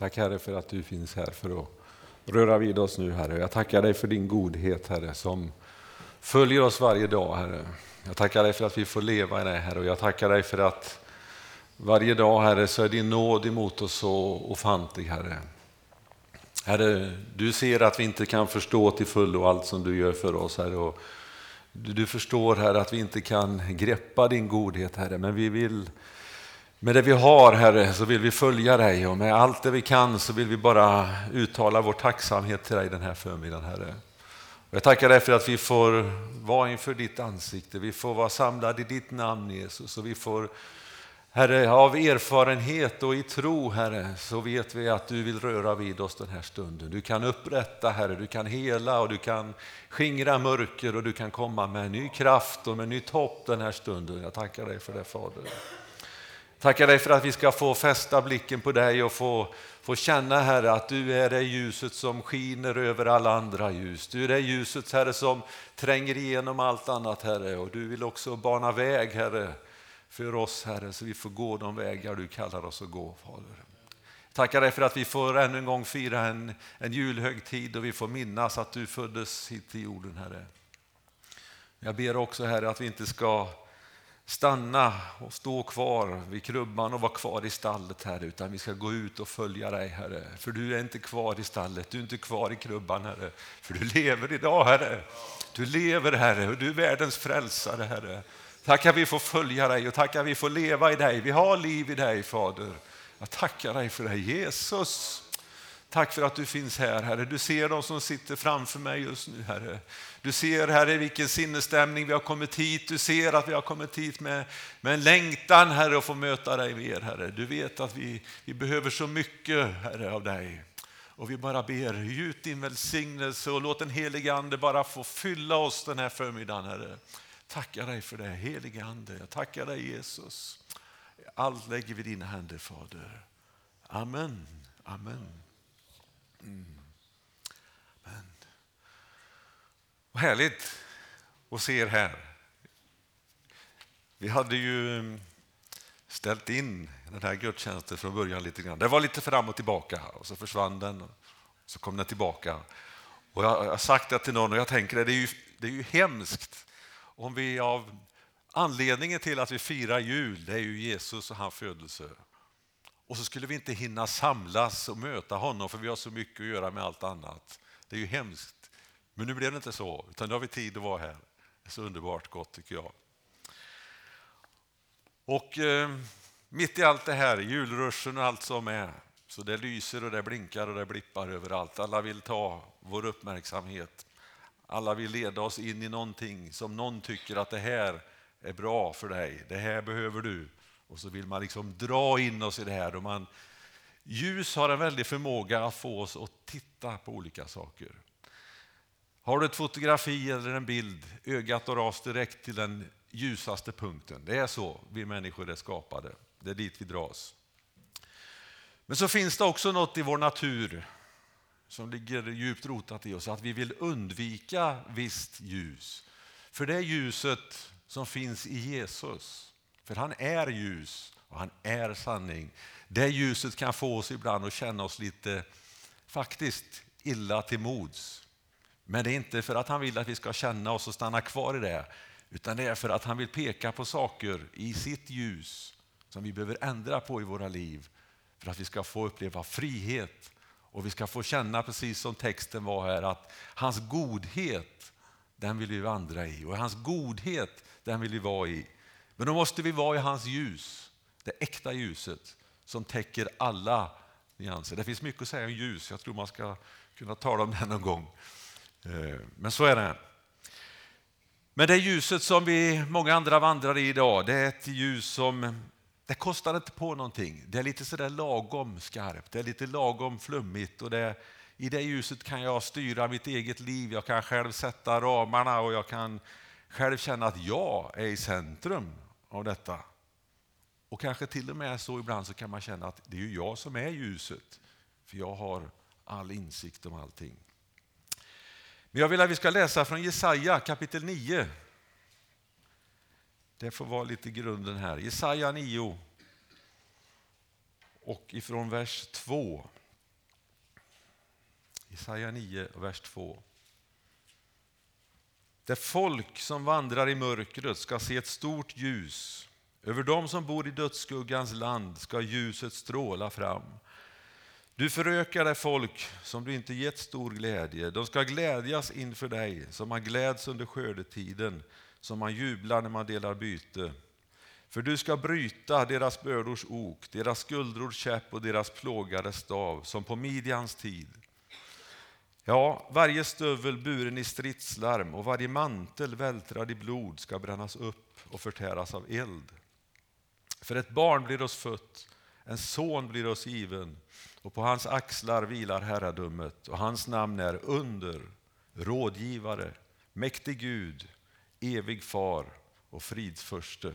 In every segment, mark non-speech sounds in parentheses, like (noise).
Tack Herre för att du finns här för att röra vid oss nu Herre. Jag tackar dig för din godhet Herre som följer oss varje dag Herre. Jag tackar dig för att vi får leva i dig, Herre och jag tackar dig för att varje dag Herre så är din nåd emot oss så ofantlig Herre. Herre, du ser att vi inte kan förstå till fullo allt som du gör för oss Herre. Och du förstår Herre att vi inte kan greppa din godhet Herre, men vi vill med det vi har Herre så vill vi följa dig och med allt det vi kan så vill vi bara uttala vår tacksamhet till dig den här förmiddagen Herre. Jag tackar dig för att vi får vara inför ditt ansikte, vi får vara samlade i ditt namn Jesus och vi får Herre, av erfarenhet och i tro, Herre, så vet vi att du vill röra vid oss den här stunden. Du kan upprätta, Herre, du kan hela och du kan skingra mörker och du kan komma med ny kraft och med nytt hopp den här stunden. Jag tackar dig för det, Fader. Tackar dig för att vi ska få fästa blicken på dig och få, få känna, Herre, att du är det ljuset som skiner över alla andra ljus. Du är det ljuset, Herre, som tränger igenom allt annat, Herre, och du vill också bana väg, Herre, för oss, Herre, så vi får gå de vägar du kallar oss att gå, Fader. Tackar dig för att vi får ännu en gång fira en, en julhögtid och vi får minnas att du föddes hit till jorden, Herre. Jag ber också, Herre, att vi inte ska stanna och stå kvar vid krubban och vara kvar i stallet, Herre, utan vi ska gå ut och följa dig, Herre. För du är inte kvar i stallet, du är inte kvar i krubban, Herre. För du lever idag, Herre. Du lever, Herre, och du är världens frälsare, Herre. Tack att vi får följa dig och tack att vi får leva i dig. Vi har liv i dig, Fader. Jag tackar dig för det, Jesus. Tack för att du finns här, Herre. Du ser de som sitter framför mig just nu, Herre. Du ser, Herre, vilken sinnesstämning vi har kommit hit. Du ser att vi har kommit hit med, med en längtan, Herre, att få möta dig mer, Herre. Du vet att vi, vi behöver så mycket, Herre, av dig. Och vi bara ber, gjut din välsignelse och låt den helige Ande bara få fylla oss den här förmiddagen, Herre. Tackar dig för det, helige Ande. Jag tackar dig, Jesus. Allt lägger vi i dina händer, Fader. Amen. Amen. Mm. Amen. Vad härligt att se er här. Vi hade ju ställt in den här gudstjänsten från början lite grann. Det var lite fram och tillbaka och så försvann den och så kom den tillbaka. Och jag har sagt det till någon och jag tänker det är ju, det är ju hemskt om vi av anledningen till att vi firar jul, det är ju Jesus och hans födelse. Och så skulle vi inte hinna samlas och möta honom för vi har så mycket att göra med allt annat. Det är ju hemskt. Men nu blev det inte så, utan nu har vi tid att vara här. Det är så underbart gott tycker jag. Och eh, mitt i allt det här, julruschen och allt som är, så det lyser och det blinkar och det blippar överallt. Alla vill ta vår uppmärksamhet. Alla vill leda oss in i någonting som någon tycker att det här är bra för dig, det här behöver du. Och så vill man liksom dra in oss i det här. Och man, ljus har en väldig förmåga att få oss att titta på olika saker. Har du ett fotografi eller en bild, ögat dras direkt till den ljusaste punkten. Det är så vi människor är skapade. Det är dit vi dras. Men så finns det också något i vår natur som ligger djupt rotat i oss, att vi vill undvika visst ljus. För det ljuset som finns i Jesus, för han är ljus och han är sanning. Det ljuset kan få oss ibland att känna oss lite, faktiskt, illa till mods. Men det är inte för att han vill att vi ska känna oss och stanna kvar i det, utan det är för att han vill peka på saker i sitt ljus som vi behöver ändra på i våra liv för att vi ska få uppleva frihet och vi ska få känna, precis som texten var här, att hans godhet, den vill vi vandra i. Och hans godhet, den vill vi vara i. Men då måste vi vara i hans ljus, det äkta ljuset som täcker alla nyanser. Det finns mycket att säga om ljus, jag tror man ska kunna tala om det någon gång. Eh, men så är det. Men det ljuset som vi många andra vandrar i idag, det är ett ljus som det kostar inte på någonting. Det är lite sådär lagom skarpt, det är lite lagom flummigt och det, i det ljuset kan jag styra mitt eget liv. Jag kan själv sätta ramarna och jag kan själv känna att jag är i centrum av detta. Och kanske till och med så ibland så kan man känna att det är ju jag som är ljuset, för jag har all insikt om allting. Men jag vill att vi ska läsa från Jesaja kapitel 9. Det får vara lite grunden här. Jesaja 9 och ifrån vers 2. Jesaja 9, vers 2. Det folk som vandrar i mörkret ska se ett stort ljus. Över dem som bor i dödsskuggans land ska ljuset stråla fram. Du förökar dig folk som du inte gett stor glädje. De ska glädjas inför dig som man gläds under skördetiden, som man jublar när man delar byte. För du ska bryta deras bördors ok, deras skuldrors käpp och deras plågade stav, som på Midjans tid. Ja, varje stövel buren i stridslarm och varje mantel vältrad i blod ska brännas upp och förtäras av eld. För ett barn blir oss fött, en son blir oss given och på hans axlar vilar herradömet och hans namn är under, rådgivare, mäktig Gud, evig far och fridsförste.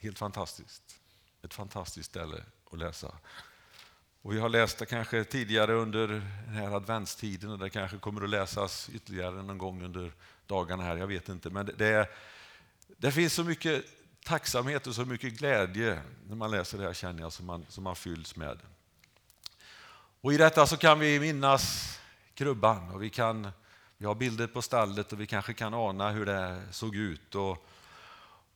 Helt fantastiskt. Ett fantastiskt ställe att läsa. Och vi har läst det kanske tidigare under den här adventstiden och det kanske kommer att läsas ytterligare någon gång under dagarna här, jag vet inte. Men det, det finns så mycket tacksamhet och så mycket glädje när man läser det här känner jag som man, som man fylls med. Och i detta så kan vi minnas krubban och vi, kan, vi har bilder på stallet och vi kanske kan ana hur det såg ut. Och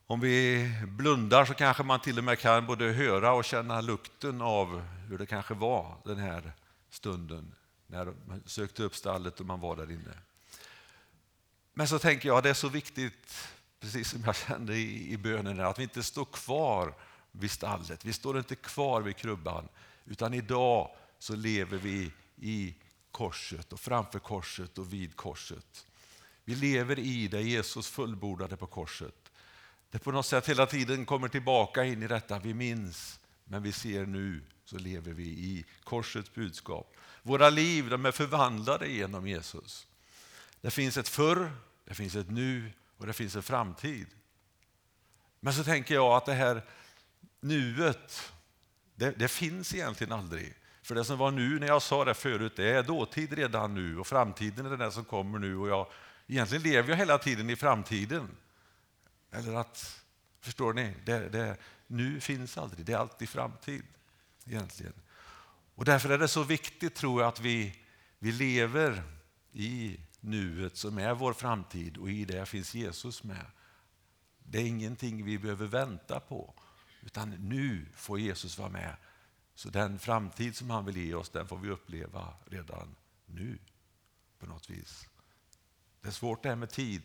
om vi blundar så kanske man till och med kan både höra och känna lukten av hur det kanske var den här stunden när man sökte upp stallet och man var där inne. Men så tänker jag att det är så viktigt, precis som jag kände i, i bönen, att vi inte står kvar vid stallet. Vi står inte kvar vid krubban, utan idag så lever vi i korset och framför korset och vid korset. Vi lever i det Jesus fullbordade på korset det på något sätt hela tiden kommer tillbaka in i detta. Vi minns, men vi ser nu så lever vi i korsets budskap. Våra liv de är förvandlade genom Jesus. Det finns ett förr, det finns ett nu och det finns en framtid. Men så tänker jag att det här nuet, det, det finns egentligen aldrig. För det som var nu när jag sa det förut, det är dåtid redan nu och framtiden är den som kommer nu. Och jag, egentligen lever jag hela tiden i framtiden. Eller att, förstår ni, det, det, nu finns aldrig, det är alltid framtid egentligen. Och därför är det så viktigt tror jag att vi, vi lever i nuet som är vår framtid och i det finns Jesus med. Det är ingenting vi behöver vänta på, utan nu får Jesus vara med. Så den framtid som han vill ge oss, den får vi uppleva redan nu på något vis. Det är svårt det här med tid,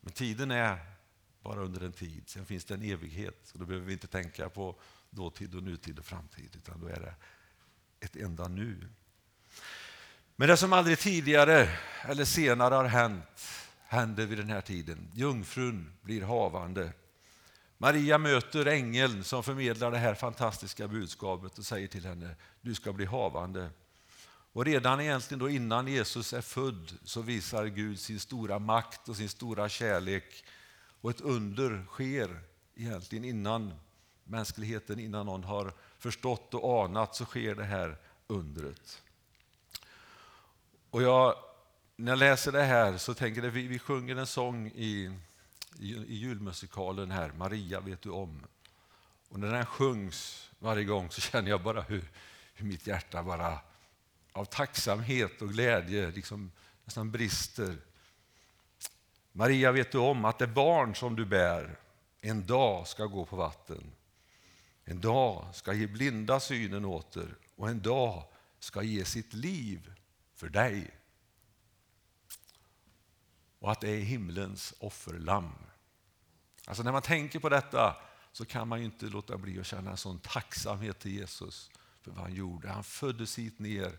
men tiden är bara under en tid. Sen finns det en evighet. och då behöver vi inte tänka på dåtid och nutid och framtid, utan då är det ett enda nu. Men det som aldrig tidigare eller senare har hänt händer vid den här tiden. Jungfrun blir havande. Maria möter ängeln som förmedlar det här fantastiska budskapet och säger till henne, du ska bli havande. Och redan egentligen då innan Jesus är född så visar Gud sin stora makt och sin stora kärlek och ett under sker egentligen innan mänskligheten, innan någon har förstått och anat, så sker det här undret. Och jag, när jag läser det här så tänker jag, vi, vi sjunger en sång i, i, i julmusikalen här, Maria vet du om. Och när den sjungs varje gång så känner jag bara hur, hur mitt hjärta bara av tacksamhet och glädje liksom nästan brister Maria, vet du om att det barn som du bär en dag ska gå på vatten? En dag ska ge blinda synen åter och en dag ska ge sitt liv för dig. Och att det är himlens offerlamm. Alltså när man tänker på detta så kan man inte låta bli att känna en sån tacksamhet till Jesus för vad han gjorde. Han föddes hit ner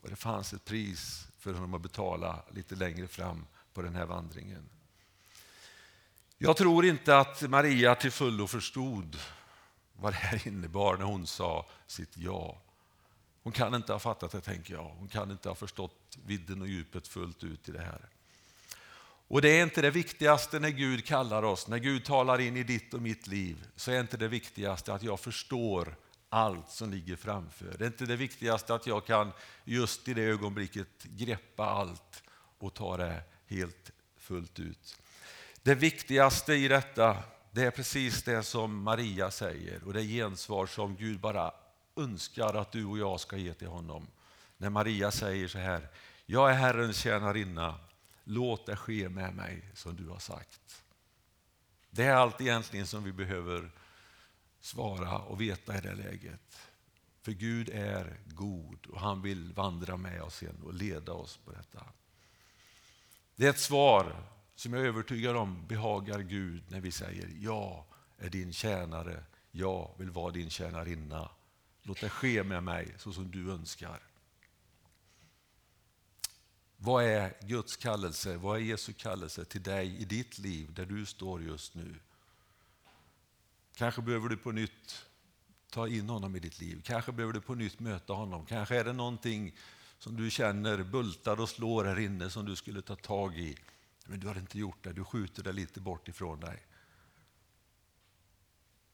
och det fanns ett pris för honom att betala lite längre fram på den här vandringen. Jag tror inte att Maria till fullo förstod vad det här innebar när hon sa sitt ja. Hon kan inte ha fattat det, tänker jag. Hon kan inte ha förstått vidden och djupet fullt ut i det här. Och det är inte det viktigaste när Gud kallar oss, när Gud talar in i ditt och mitt liv, så är inte det viktigaste att jag förstår allt som ligger framför. Det är inte det viktigaste att jag kan just i det ögonblicket greppa allt och ta det helt fullt ut. Det viktigaste i detta det är precis det som Maria säger och det gensvar som Gud bara önskar att du och jag ska ge till honom. När Maria säger så här, jag är Herrens tjänarinna, låt det ske med mig som du har sagt. Det är allt egentligen som vi behöver svara och veta i det läget. För Gud är god och han vill vandra med oss igen och leda oss på detta. Det är ett svar som jag är övertygad om behagar Gud när vi säger jag är din tjänare, jag vill vara din tjänarinna. Låt det ske med mig så som du önskar. Vad är Guds kallelse, vad är Jesu kallelse till dig i ditt liv där du står just nu? Kanske behöver du på nytt ta in honom i ditt liv. Kanske behöver du på nytt möta honom. Kanske är det någonting som du känner bultar och slår här inne som du skulle ta tag i. Men du har inte gjort det, du skjuter det lite bort ifrån dig.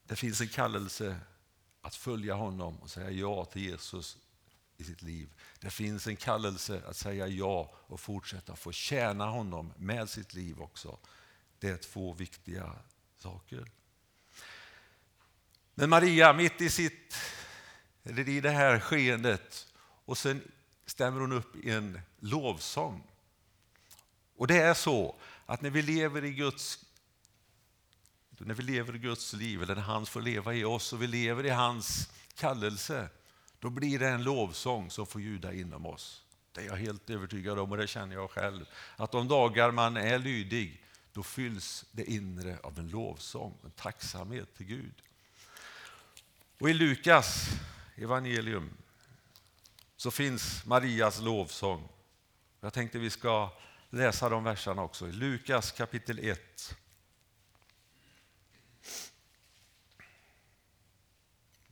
Det finns en kallelse att följa honom och säga ja till Jesus i sitt liv. Det finns en kallelse att säga ja och fortsätta få tjäna honom med sitt liv också. Det är två viktiga saker. Men Maria, mitt i, sitt, i det här skeendet, och sen stämmer hon upp i en lovsång. Och det är så att när vi lever i Guds när vi lever i Guds liv, eller när han får leva i oss och vi lever i hans kallelse, då blir det en lovsång som får ljuda inom oss. Det är jag helt övertygad om och det känner jag själv. Att de dagar man är lydig, då fylls det inre av en lovsång, en tacksamhet till Gud. Och i Lukas evangelium så finns Marias lovsång. Jag tänkte vi ska läsa de verserna också. I Lukas kapitel 1.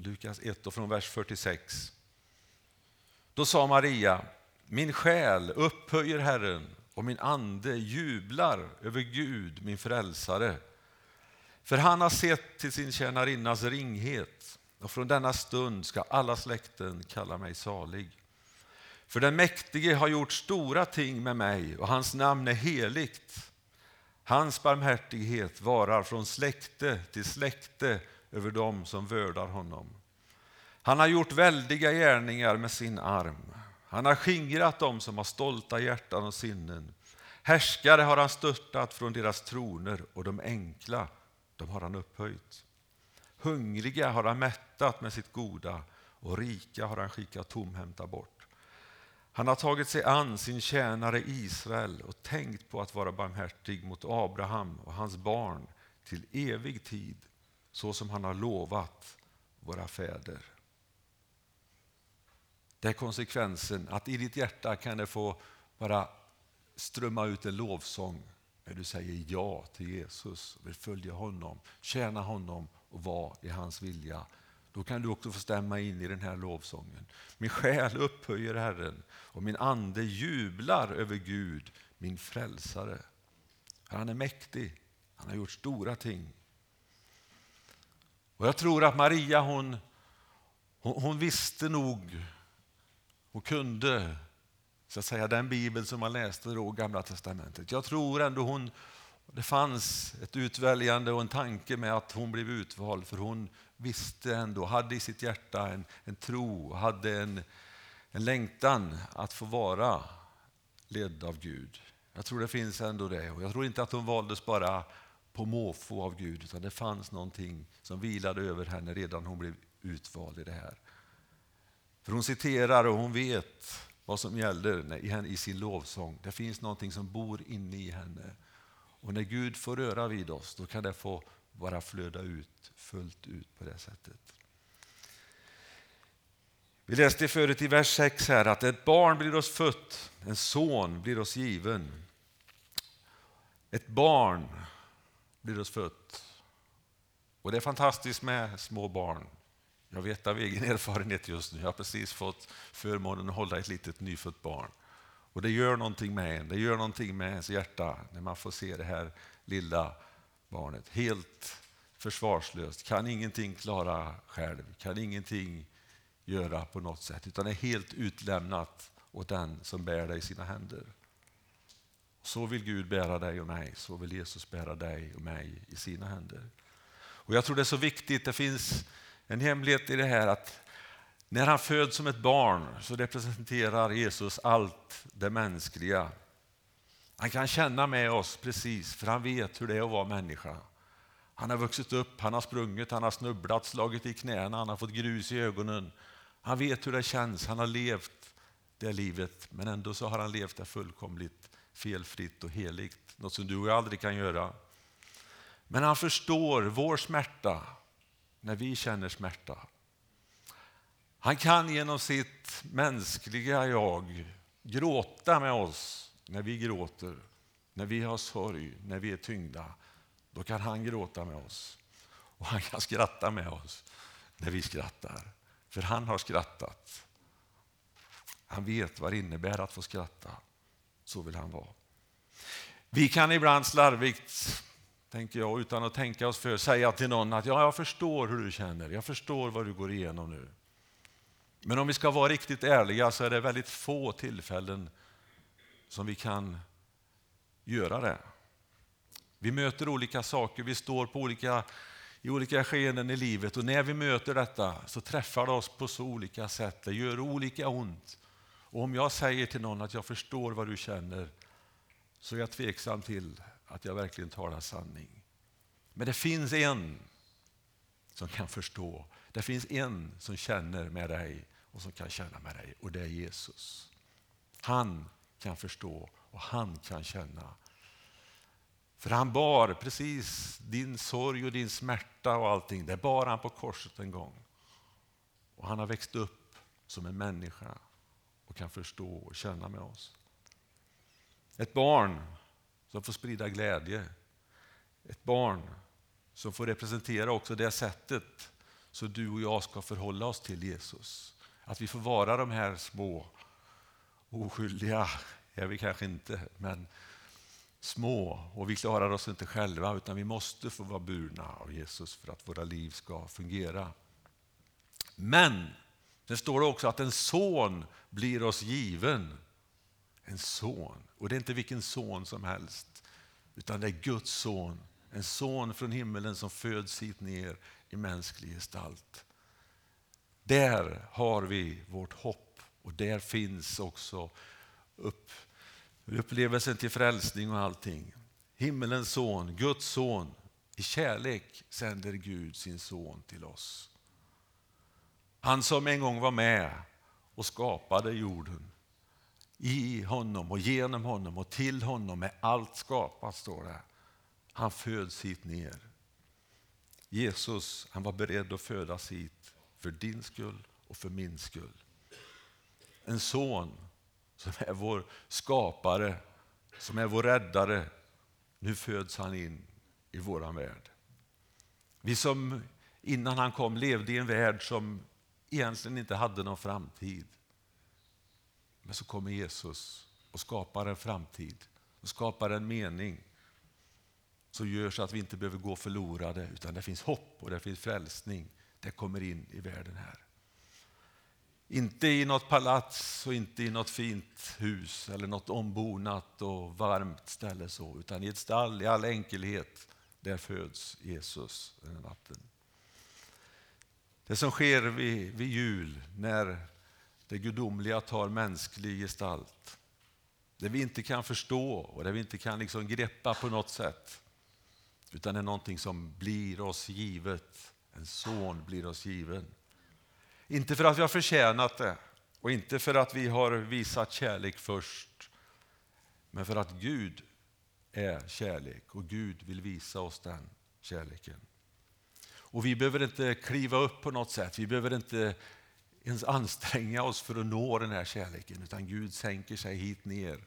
Lukas 1 och från vers 46. Då sa Maria, min själ upphöjer Herren och min ande jublar över Gud, min frälsare. För han har sett till sin tjänarinnas ringhet och från denna stund ska alla släkten kalla mig salig. För den mäktige har gjort stora ting med mig och hans namn är heligt. Hans barmhärtighet varar från släkte till släkte över dem som vördar honom. Han har gjort väldiga gärningar med sin arm. Han har skingrat dem som har stolta hjärtan och sinnen. Härskare har han störtat från deras troner och de enkla, de har han upphöjt. Hungriga har han mättat med sitt goda och rika har han skickat tomhänta bort. Han har tagit sig an sin tjänare Israel och tänkt på att vara barmhärtig mot Abraham och hans barn till evig tid, så som han har lovat våra fäder. Det är konsekvensen att i ditt hjärta kan det få bara strömma ut en lovsång när du säger ja till Jesus, vill följa honom, tjäna honom och vara i hans vilja. Då kan du också få stämma in i den här lovsången. Min själ upphöjer Herren och min ande jublar över Gud, min frälsare. Han är mäktig, han har gjort stora ting. Och Jag tror att Maria hon, hon, hon visste nog, och kunde så att säga, den bibel som man läste då, Gamla testamentet. Jag tror ändå hon, det fanns ett utväljande och en tanke med att hon blev utvald för hon visste ändå, hade i sitt hjärta en, en tro, hade en, en längtan att få vara ledd av Gud. Jag tror det finns ändå det och jag tror inte att hon valdes bara på måfå av Gud utan det fanns någonting som vilade över henne redan hon blev utvald i det här. För hon citerar och hon vet vad som gäller i sin lovsång. Det finns någonting som bor inne i henne. Och när Gud får röra vid oss, då kan det få bara flöda ut fullt ut på det sättet. Vi läste förut i vers 6 här att ett barn blir oss fött, en son blir oss given. Ett barn blir oss fött. Och det är fantastiskt med små barn. Jag vet av egen erfarenhet just nu. Jag har precis fått förmånen att hålla ett litet nyfött barn. Och Det gör någonting med en. Det gör någonting med ens hjärta när man får se det här lilla barnet. Helt försvarslöst, kan ingenting klara själv, kan ingenting göra på något sätt, utan är helt utlämnat åt den som bär dig i sina händer. Så vill Gud bära dig och mig, så vill Jesus bära dig och mig i sina händer. Och Jag tror det är så viktigt, det finns en hemlighet i det här att När han föds som ett barn så representerar Jesus allt det mänskliga. Han kan känna med oss precis, för han vet hur det är att vara människa. Han har vuxit upp, han har sprungit, han har snubblat, slagit i knäna, han har fått grus i ögonen. Han vet hur det känns, han har levt det livet, men ändå så har han levt det fullkomligt felfritt och heligt. Något som du och jag aldrig kan göra. Men han förstår vår smärta när vi känner smärta. Han kan genom sitt mänskliga jag gråta med oss när vi gråter, när vi har sorg, när vi är tyngda. Då kan han gråta med oss. Och han kan skratta med oss när vi skrattar. För han har skrattat. Han vet vad det innebär att få skratta. Så vill han vara. Vi kan ibland slarvigt, tänker jag, utan att tänka oss för, säga till någon att ja, jag förstår hur du känner, jag förstår vad du går igenom nu. Men om vi ska vara riktigt ärliga så är det väldigt få tillfällen som vi kan göra det. Vi möter olika saker, vi står på olika, i olika skeenden i livet och när vi möter detta så träffar det oss på så olika sätt. Det gör olika ont. Och om jag säger till någon att jag förstår vad du känner så är jag tveksam till att jag verkligen talar sanning. Men det finns en som kan förstå. Det finns en som känner med dig och som kan känna med dig och det är Jesus. Han kan förstå och han kan känna. För han bar precis din sorg och din smärta och allting. Det bar han på korset en gång. Och han har växt upp som en människa och kan förstå och känna med oss. Ett barn som får sprida glädje. Ett barn som får representera också det sättet så du och jag ska förhålla oss till Jesus. Att vi får vara de här små, oskyldiga är vi kanske inte, men små och vi klarar oss inte själva utan vi måste få vara burna av Jesus för att våra liv ska fungera. Men det står också att en son blir oss given. En son. Och det är inte vilken son som helst, utan det är Guds son. En son från himmelen som föds hit ner i mänsklig gestalt. Där har vi vårt hopp och där finns också upp, upplevelsen till frälsning och allting. Himmelens son, Guds son, i kärlek sänder Gud sin son till oss. Han som en gång var med och skapade jorden. I honom och genom honom och till honom är allt skapat, står det. Han föds hit ner. Jesus han var beredd att födas hit för din skull och för min skull. En son som är vår skapare, som är vår räddare. Nu föds han in i våran värld. Vi som innan han kom levde i en värld som egentligen inte hade någon framtid. Men så kommer Jesus och skapar en framtid och skapar en mening som gör så att vi inte behöver gå förlorade utan det finns hopp och det finns frälsning. Det kommer in i världen här. Inte i något palats och inte i något fint hus eller något ombonat och varmt ställe så, utan i ett stall i all enkelhet. Där föds Jesus den natten. Det som sker vid, vid jul när det gudomliga tar mänsklig gestalt. Det vi inte kan förstå och det vi inte kan liksom greppa på något sätt. Utan det är någonting som blir oss givet. En son blir oss given. Inte för att vi har förtjänat det och inte för att vi har visat kärlek först. Men för att Gud är kärlek och Gud vill visa oss den kärleken. Och vi behöver inte kliva upp på något sätt. Vi behöver inte ens anstränga oss för att nå den här kärleken, utan Gud sänker sig hit ner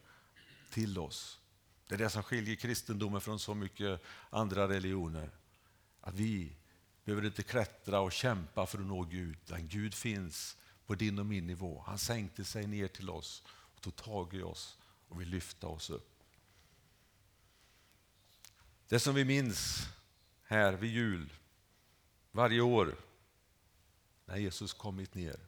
till oss. Det är det som skiljer kristendomen från så mycket andra religioner. Att vi behöver inte klättra och kämpa för att nå Gud, utan Gud finns på din och min nivå. Han sänkte sig ner till oss och tog tag i oss och vill lyfta oss upp. Det som vi minns här vid jul, varje år, när Jesus kommit ner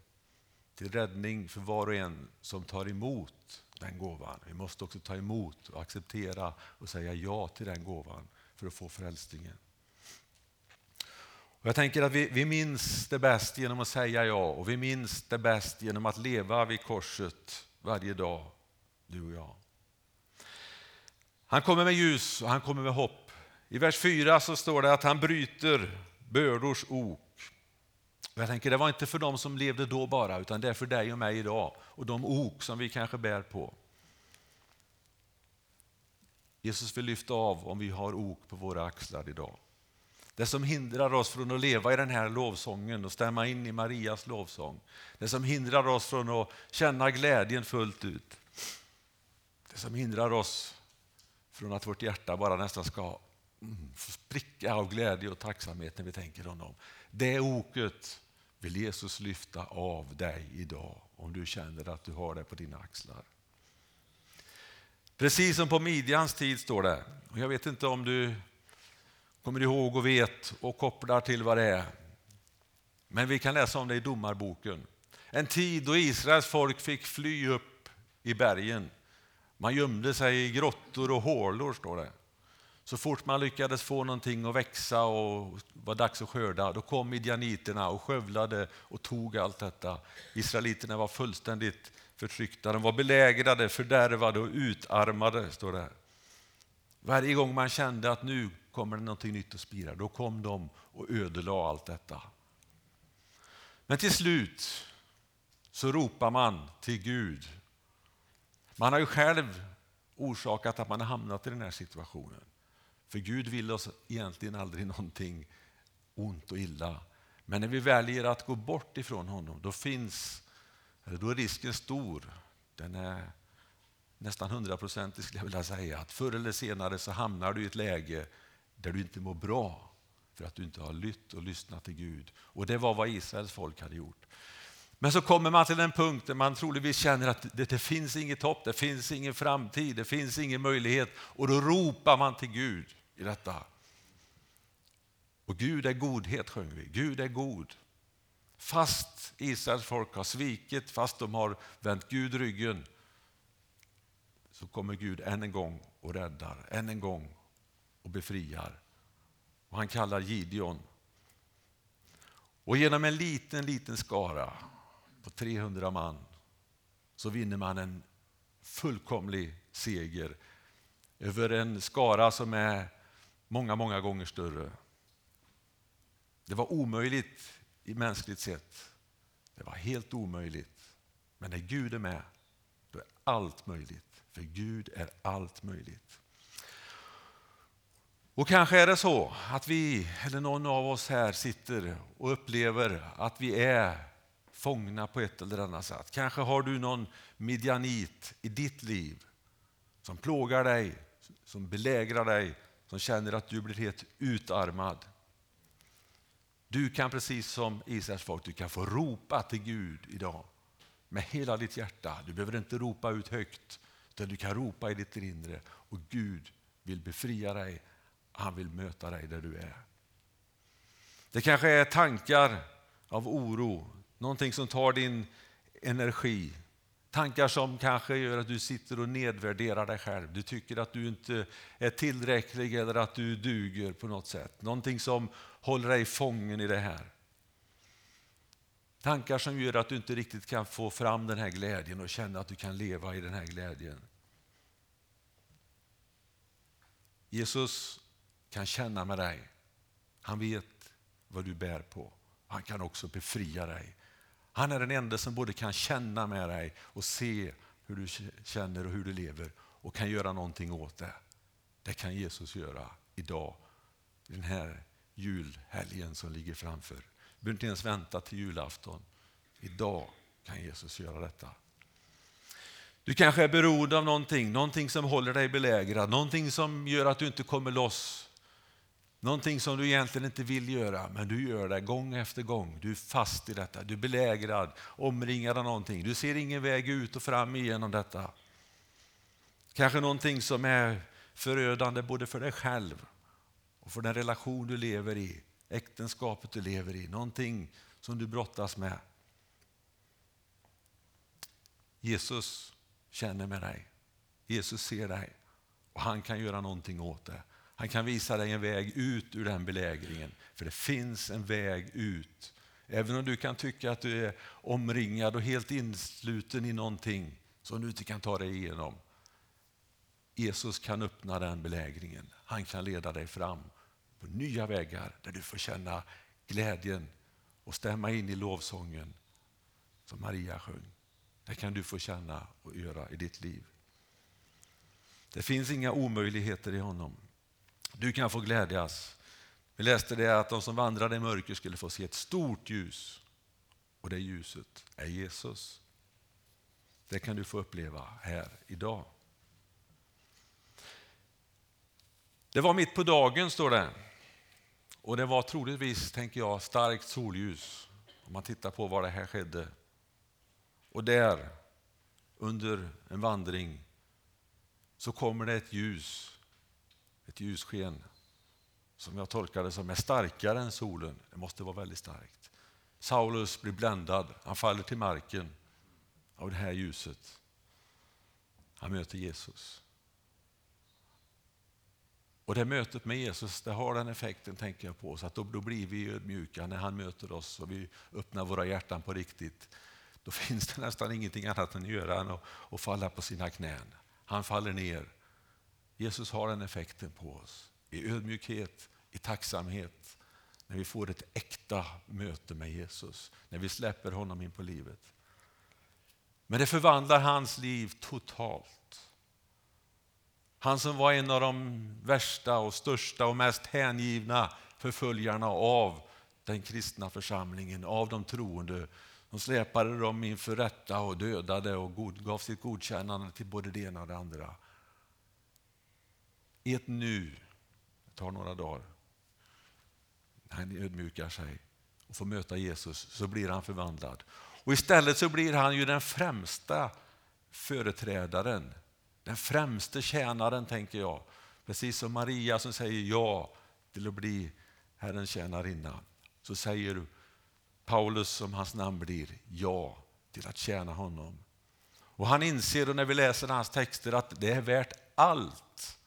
till räddning för var och en som tar emot den gåvan. Vi måste också ta emot och acceptera och säga ja till den gåvan för att få frälsningen. Och jag tänker att vi, vi minns det bäst genom att säga ja och vi minns det bäst genom att leva vid korset varje dag, du och jag. Han kommer med ljus och han kommer med hopp. I vers 4 så står det att han bryter bördors ok. Jag tänker det var inte för dem som levde då bara, utan det är för dig och mig idag och de ok som vi kanske bär på. Jesus vill lyfta av om vi har ok på våra axlar idag. Det som hindrar oss från att leva i den här lovsången och stämma in i Marias lovsång. Det som hindrar oss från att känna glädjen fullt ut. Det som hindrar oss från att vårt hjärta bara nästan ska spricka av glädje och tacksamhet när vi tänker honom. Det oket vill Jesus lyfta av dig idag om du känner att du har det på dina axlar. Precis som på Midjans tid står det. Och jag vet inte om du kommer ihåg och vet och kopplar till vad det är. Men vi kan läsa om det i Domarboken. En tid då Israels folk fick fly upp i bergen. Man gömde sig i grottor och hålor, står det. Så fort man lyckades få någonting att växa och var dags att skörda, då kom midjaniterna och skövlade och tog allt detta. Israeliterna var fullständigt förtryckta, de var belägrade, fördärvade och utarmade, står det. Varje gång man kände att nu kommer det någonting nytt att spira, då kom de och ödelade allt detta. Men till slut så ropar man till Gud. Man har ju själv orsakat att man har hamnat i den här situationen. För Gud vill oss egentligen aldrig någonting ont och illa. Men när vi väljer att gå bort ifrån honom, då finns, då är risken stor. Den är nästan hundraprocentig skulle jag vilja säga, att förr eller senare så hamnar du i ett läge där du inte mår bra för att du inte har lytt och lyssnat till Gud. Och det var vad Israels folk hade gjort. Men så kommer man till en punkt där man troligtvis känner att det, det, finns inget hopp, det finns ingen framtid, det finns ingen möjlighet. Och då ropar man till Gud i detta. Och Gud är godhet sjöng vi, Gud är god. Fast Israels folk har svikit, fast de har vänt Gud ryggen, så kommer Gud än en gång och räddar, än en gång och befriar. Och han kallar Gideon. Och genom en liten, liten skara på 300 man så vinner man en fullkomlig seger över en skara som är många, många gånger större. Det var omöjligt i mänskligt sett. Det var helt omöjligt. Men när Gud är med, då är allt möjligt. För Gud är allt möjligt. Och kanske är det så att vi, eller någon av oss här, sitter och upplever att vi är fångna på ett eller annat sätt. Kanske har du någon midjanit i ditt liv som plågar dig, som belägrar dig, som känner att du blir helt utarmad. Du kan precis som Israels folk, du kan få ropa till Gud idag med hela ditt hjärta. Du behöver inte ropa ut högt, utan du kan ropa i ditt inre och Gud vill befria dig han vill möta dig där du är. Det kanske är tankar av oro, någonting som tar din energi. Tankar som kanske gör att du sitter och nedvärderar dig själv. Du tycker att du inte är tillräcklig eller att du duger på något sätt. Någonting som håller dig fången i det här. Tankar som gör att du inte riktigt kan få fram den här glädjen och känna att du kan leva i den här glädjen. Jesus kan känna med dig. Han vet vad du bär på. Han kan också befria dig. Han är den enda som både kan känna med dig och se hur du känner och hur du lever och kan göra någonting åt det. Det kan Jesus göra idag, den här julhelgen som ligger framför. Du behöver inte ens vänta till julafton. Idag kan Jesus göra detta. Du kanske är beroende av någonting, någonting som håller dig belägrad, någonting som gör att du inte kommer loss Någonting som du egentligen inte vill göra, men du gör det gång efter gång. Du är fast i detta, du är belägrad, omringad av någonting. Du ser ingen väg ut och fram igenom detta. Kanske någonting som är förödande både för dig själv och för den relation du lever i, äktenskapet du lever i. Någonting som du brottas med. Jesus känner med dig. Jesus ser dig och han kan göra någonting åt det. Han kan visa dig en väg ut ur den belägringen. För det finns en väg ut. Även om du kan tycka att du är omringad och helt insluten i någonting som du inte kan ta dig igenom. Jesus kan öppna den belägringen. Han kan leda dig fram på nya vägar där du får känna glädjen och stämma in i lovsången som Maria sjöng. Det kan du få känna och göra i ditt liv. Det finns inga omöjligheter i honom. Du kan få glädjas. Vi läste det att de som vandrade i mörker skulle få se ett stort ljus. Och det ljuset är Jesus. Det kan du få uppleva här idag. Det var mitt på dagen, står det. Och det var troligtvis, tänker jag, starkt solljus. Om man tittar på var det här skedde. Och där, under en vandring, så kommer det ett ljus, ett ljussken som jag tolkar det som är starkare än solen. Det måste vara väldigt starkt. Saulus blir bländad, han faller till marken av det här ljuset. Han möter Jesus. Och det mötet med Jesus det har den effekten, tänker jag på, så att då, då blir vi ödmjuka när han möter oss och vi öppnar våra hjärtan på riktigt. Då (laughs) finns det nästan ingenting annat än att göra än att, att falla på sina knän. Han faller ner. Jesus har den effekten på oss. I ödmjukhet, i tacksamhet, när vi får ett äkta möte med Jesus, när vi släpper honom in på livet. Men det förvandlar hans liv totalt. Han som var en av de värsta och största och mest hängivna förföljarna av den kristna församlingen, av de troende. De släpade dem inför rätta och dödade och gav sitt godkännande till både det ena och det andra. I ett nu, det tar några dagar, när han ödmjukar sig och får möta Jesus så blir han förvandlad. Och istället så blir han ju den främsta företrädaren den främste tjänaren, tänker jag. Precis som Maria som säger ja till att bli Herrens tjänarinna. Så säger Paulus, som hans namn blir, ja till att tjäna honom. Och Han inser, och när vi läser hans texter, att det är värt allt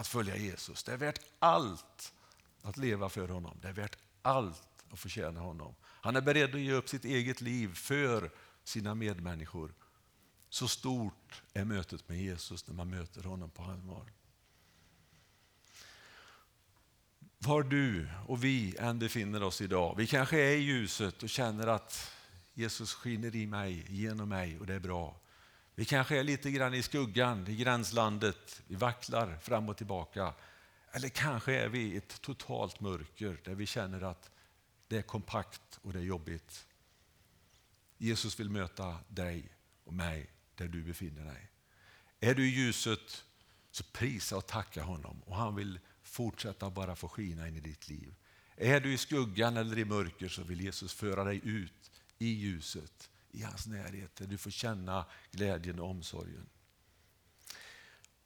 att följa Jesus. Det är värt allt att leva för honom. Det är värt allt att förtjäna honom. Han är beredd att ge upp sitt eget liv för sina medmänniskor. Så stort är mötet med Jesus när man möter honom på allvar. Var du och vi än befinner oss idag, vi kanske är i ljuset och känner att Jesus skiner i mig, genom mig och det är bra. Vi kanske är lite grann i skuggan, i gränslandet, vi vacklar fram och tillbaka. Eller kanske är vi i ett totalt mörker där vi känner att det är kompakt och det är jobbigt. Jesus vill möta dig och mig där du befinner dig. Är du i ljuset så prisa och tacka honom och han vill fortsätta bara få skina in i ditt liv. Är du i skuggan eller i mörker så vill Jesus föra dig ut i ljuset, i hans närhet, där du får känna glädjen och omsorgen.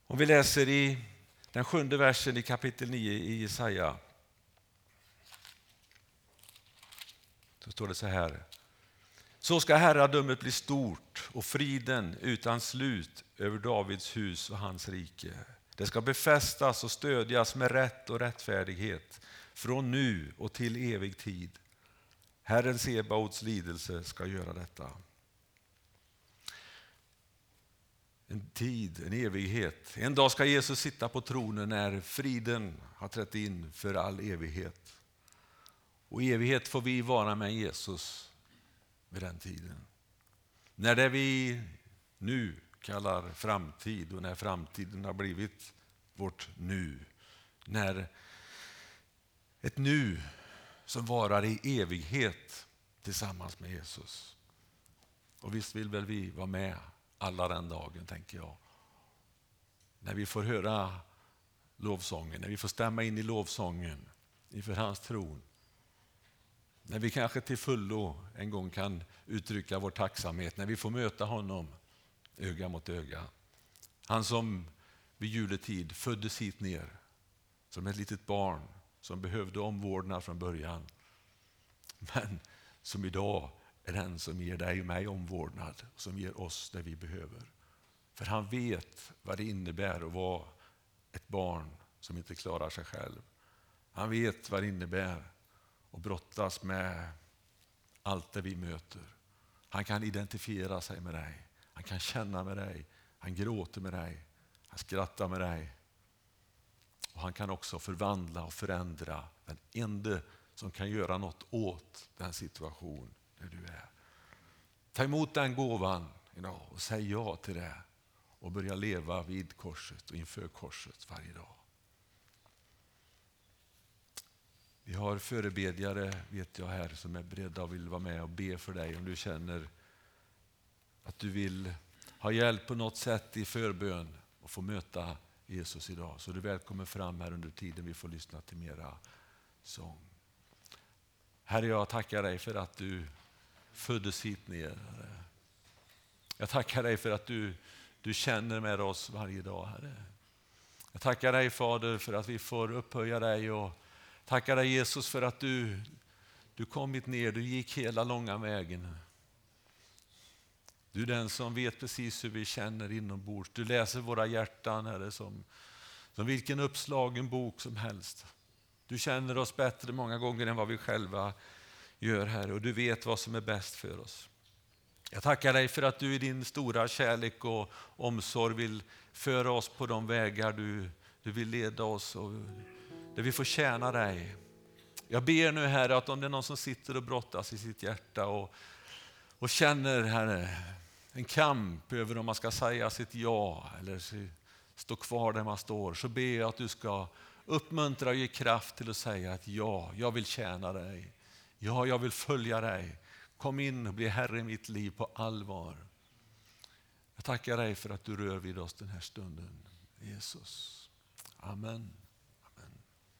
Om vi läser i den sjunde versen i kapitel 9 i Jesaja. Så står det så här. Så ska herradömet bli stort och friden utan slut över Davids hus och hans rike. Det ska befästas och stödjas med rätt och rättfärdighet från nu och till evig tid. Herren Sebaots lidelse ska göra detta. En tid, en evighet. En dag ska Jesus sitta på tronen när friden har trätt in för all evighet. Och i evighet får vi vara med Jesus vid den tiden. När det vi nu kallar framtid och när framtiden har blivit vårt nu. När ett nu som varar i evighet tillsammans med Jesus. Och visst vill väl vi vara med alla den dagen, tänker jag. När vi får höra lovsången, när vi får stämma in i lovsången inför hans tron när vi kanske till fullo en gång kan uttrycka vår tacksamhet, när vi får möta honom öga mot öga. Han som vid juletid föddes hit ner som ett litet barn som behövde omvårdnad från början. Men som idag är den som ger dig och mig omvårdnad, som ger oss det vi behöver. För han vet vad det innebär att vara ett barn som inte klarar sig själv. Han vet vad det innebär att brottas med allt det vi möter. Han kan identifiera sig med dig. Han kan känna med dig. Han gråter med dig. Han skrattar med dig. Och Han kan också förvandla och förändra. Den enda som kan göra något åt den situation där du är. Ta emot den gåvan idag och säg ja till det och börja leva vid korset och inför korset varje dag. Vi har förebedjare, vet jag här, som är beredda och vill vara med och be för dig om du känner att du vill ha hjälp på något sätt i förbön och få möta Jesus idag. Så du är välkommen fram här under tiden vi får lyssna till mera sång. Herre, jag tackar dig för att du föddes hit ner. Jag tackar dig för att du, du känner med oss varje dag, Herre. Jag tackar dig Fader för att vi får upphöja dig och tackar dig Jesus för att du, du kommit ner, du gick hela långa vägen. Du är den som vet precis hur vi känner inombords. Du läser våra hjärtan, Herre, som, som vilken uppslagen bok som helst. Du känner oss bättre många gånger än vad vi själva gör, Herre, och du vet vad som är bäst för oss. Jag tackar dig för att du i din stora kärlek och omsorg vill föra oss på de vägar du, du vill leda oss och där vi får tjäna dig. Jag ber nu Herre att om det är någon som sitter och brottas i sitt hjärta och, och känner Herre, en kamp över om man ska säga sitt ja eller stå kvar där man står, så ber jag att du ska uppmuntra och ge kraft till att säga att ja, jag vill tjäna dig. Ja, jag vill följa dig. Kom in och bli Herre i mitt liv på allvar. Jag tackar dig för att du rör vid oss den här stunden. Jesus. Amen.